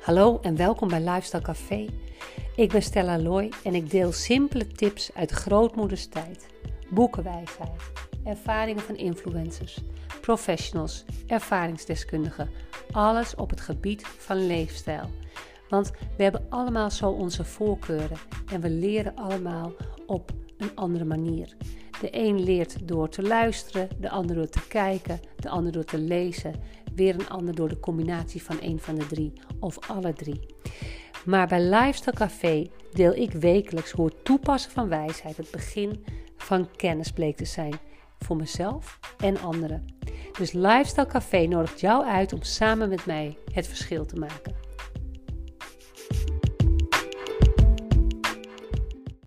Hallo en welkom bij Lifestyle Café. Ik ben Stella Loy en ik deel simpele tips uit grootmoeders tijd, boekenwijsheid, ervaringen van influencers, professionals, ervaringsdeskundigen, alles op het gebied van leefstijl. Want we hebben allemaal zo onze voorkeuren en we leren allemaal op een andere manier. De een leert door te luisteren, de ander door te kijken, de ander door te lezen, weer een ander door de combinatie van een van de drie of alle drie. Maar bij Lifestyle Café deel ik wekelijks hoe het toepassen van wijsheid het begin van kennis bleek te zijn voor mezelf en anderen. Dus Lifestyle Café nodigt jou uit om samen met mij het verschil te maken.